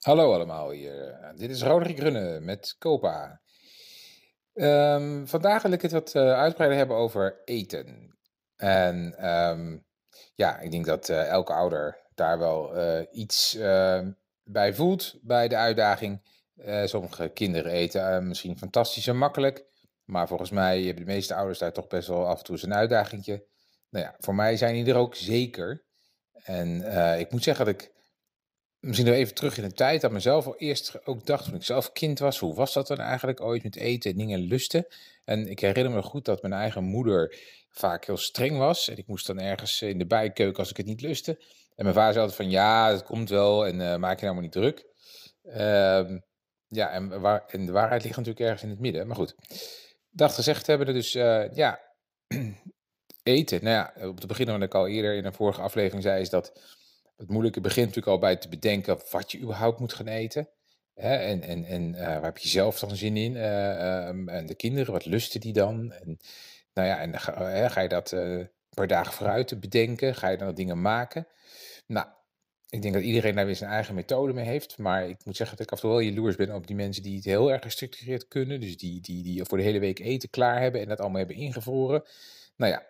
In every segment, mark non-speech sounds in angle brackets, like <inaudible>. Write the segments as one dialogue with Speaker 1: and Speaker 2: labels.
Speaker 1: Hallo allemaal hier. Dit is Roderick Runne met Copa. Ehm, vandaag wil ik het wat uh, uitbreider hebben over eten. En ehm, ja, ik denk dat uh, elke ouder daar wel uh, iets bij voelt bij de uitdaging. sommige kinderen eten misschien fantastisch en makkelijk. Maar volgens mij hebben de meeste ouders daar toch best wel af en toe een uitdagingje. Nou ja, voor mij zijn die er ook zeker. En ik moet zeggen dat ik misschien nog even terug in de tijd, dat mezelf al eerst ook dacht toen ik zelf kind was, hoe was dat dan eigenlijk ooit met eten en dingen lusten? En ik herinner me goed dat mijn eigen moeder vaak heel streng was en ik moest dan ergens in de bijkeuken als ik het niet lustte. En mijn vader zei altijd van ja, het komt wel en uh, maak je nou maar niet druk. Uh, ja, en, waar, en de waarheid ligt natuurlijk ergens in het midden, maar goed. Dat gezegd hebben, dus uh, ja, <clears throat> eten. Nou ja, op te beginnen wat ik al eerder in een vorige aflevering zei, is dat het moeilijke begint natuurlijk al bij te bedenken wat je überhaupt moet gaan eten. Hè? En, en, en uh, waar heb je zelf dan zin in? Uh, um, en de kinderen, wat lusten die dan? En, nou ja, en ga, ga je dat uh, een paar dagen vooruit bedenken? Ga je dan dingen maken? Nou, ik denk dat iedereen daar weer zijn eigen methode mee heeft. Maar ik moet zeggen dat ik af en toe wel jaloers ben op die mensen die het heel erg gestructureerd kunnen. Dus die, die, die voor de hele week eten klaar hebben en dat allemaal hebben ingevroren. Nou ja,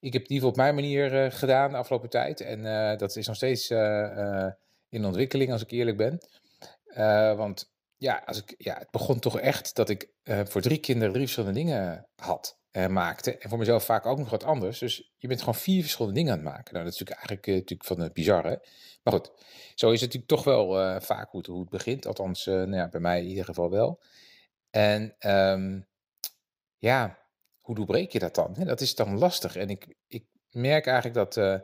Speaker 1: ik heb het in ieder geval op mijn manier uh, gedaan de afgelopen tijd. En uh, dat is nog steeds uh, in ontwikkeling, als ik eerlijk ben. want ja, als ik, ja, het begon toch echt dat ik voor drie kinderen drie verschillende dingen had en maakte. En voor mezelf vaak ook nog wat anders. Dus je bent gewoon vier verschillende dingen aan het maken. Nou, dat is natuurlijk eigenlijk natuurlijk van het bizarre. Maar goed, zo is het natuurlijk toch wel vaak hoe het, hoe het begint. Althans, nou ja, bij mij in ieder geval wel. En um, ja, hoe doorbreek je dat dan? dat is dan lastig. En ik, ik merk eigenlijk dat uh,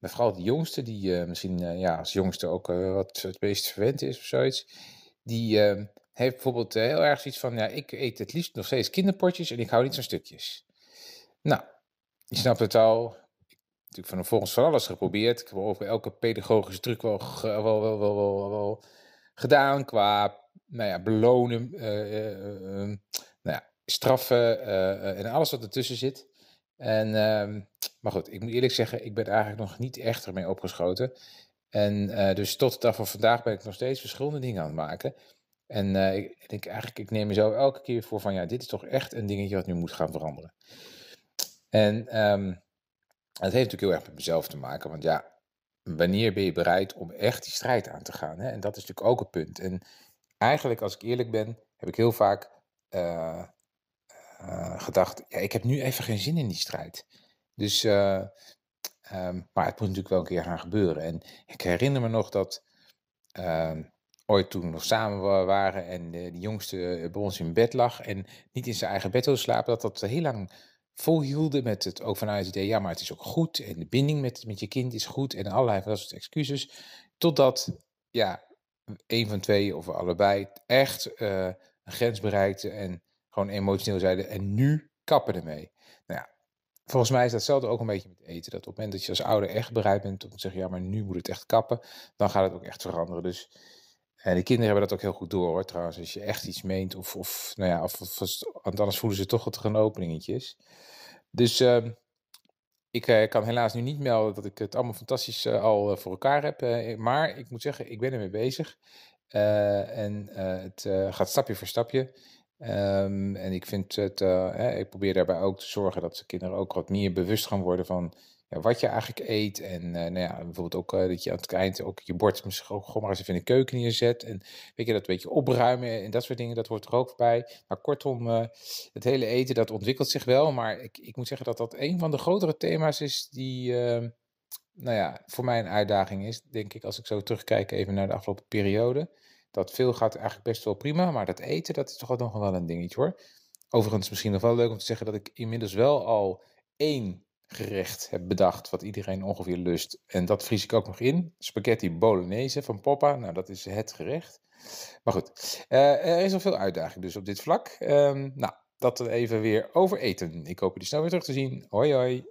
Speaker 1: vooral de jongste, die uh, misschien uh, ja, als jongste ook wat het meest verwend is of zoiets, die heeft bijvoorbeeld heel erg zoiets van, ja, ik eet het liefst nog steeds kinderpotjes en ik hou niet van stukjes. Nou, je snapt het al. Ik heb van volgens van alles geprobeerd. Ik heb over elke pedagogische truc wel, wel, wel, wel, wel, wel gedaan qua nou ja, belonen. nou ja, straffen uh, en alles wat ertussen zit. En, uh, maar goed, ik moet eerlijk zeggen, ik ben eigenlijk nog niet echt ermee opgeschoten. En uh, dus tot de dag van vandaag ben ik nog steeds verschillende dingen aan het maken. En ik denk eigenlijk, ik neem mezelf elke keer voor van ja, dit is toch echt een dingetje wat nu moet gaan veranderen. En um, het heeft natuurlijk heel erg met mezelf te maken, want ja, wanneer ben je bereid om echt die strijd aan te gaan? Hè? En dat is natuurlijk ook een punt. En eigenlijk, als ik eerlijk ben, heb ik heel vaak uh, gedacht, ja, ik heb nu even geen zin in die strijd. Dus, uh, um, maar het moet natuurlijk wel een keer gaan gebeuren. En ik herinner me nog dat uh, ooit toen we nog samen waren en de, de, jongste bij ons in bed lag en niet in zijn eigen bed wilde slapen, dat dat heel lang volhielden met het ook vanuit het idee, ja, maar het is ook goed en de binding met, met je kind is goed en allerlei van soort excuses. Totdat, ja, een van twee of allebei echt een grens bereikte en gewoon emotioneel zeiden en nu kappen ermee. Nou ja, volgens mij is datzelfde ook een beetje met eten. Dat op het moment dat je als ouder echt bereid bent om te zeggen, ja, maar nu moet het echt kappen, dan gaat het ook echt veranderen. Dus en de kinderen hebben dat ook heel goed door hoor, trouwens. Als je echt iets meent, of, of nou ja, of, anders voelen ze toch dat er een openingetje is. Dus uh, ik uh, kan helaas nu niet melden dat ik het allemaal fantastisch uh, al voor elkaar heb. maar ik moet zeggen, ik ben ermee bezig. en het gaat stapje voor stapje. Um, en ik vind het, hè, ik probeer daarbij ook te zorgen dat de kinderen ook wat meer bewust gaan worden van ja, wat je eigenlijk eet. En uh, nou ja, bijvoorbeeld ook uh, dat je aan het eind ook je bord misschien ook gewoon maar eens even in de keuken neerzet. En weet je, dat een beetje opruimen en dat soort dingen, dat hoort er ook bij. Maar kortom, het hele eten, dat ontwikkelt zich wel. Maar ik, ik moet zeggen dat dat een van de grotere thema's is die, ehm, nou ja, voor mij een uitdaging is, denk ik, als ik zo terugkijk even naar de afgelopen periode. Dat veel gaat eigenlijk best wel prima, maar dat eten, dat is toch nog wel een dingetje hoor. Overigens misschien nog wel leuk om te zeggen dat ik inmiddels wel al één gerecht heb bedacht wat iedereen ongeveer lust. En dat vries ik ook nog in. Spaghetti bolognese van Poppa. Nou, dat is het gerecht. Maar goed, uh, er is al veel uitdaging dus op dit vlak. Um, nou, dat even weer over eten. Ik hoop jullie snel weer terug te zien. Hoi hoi.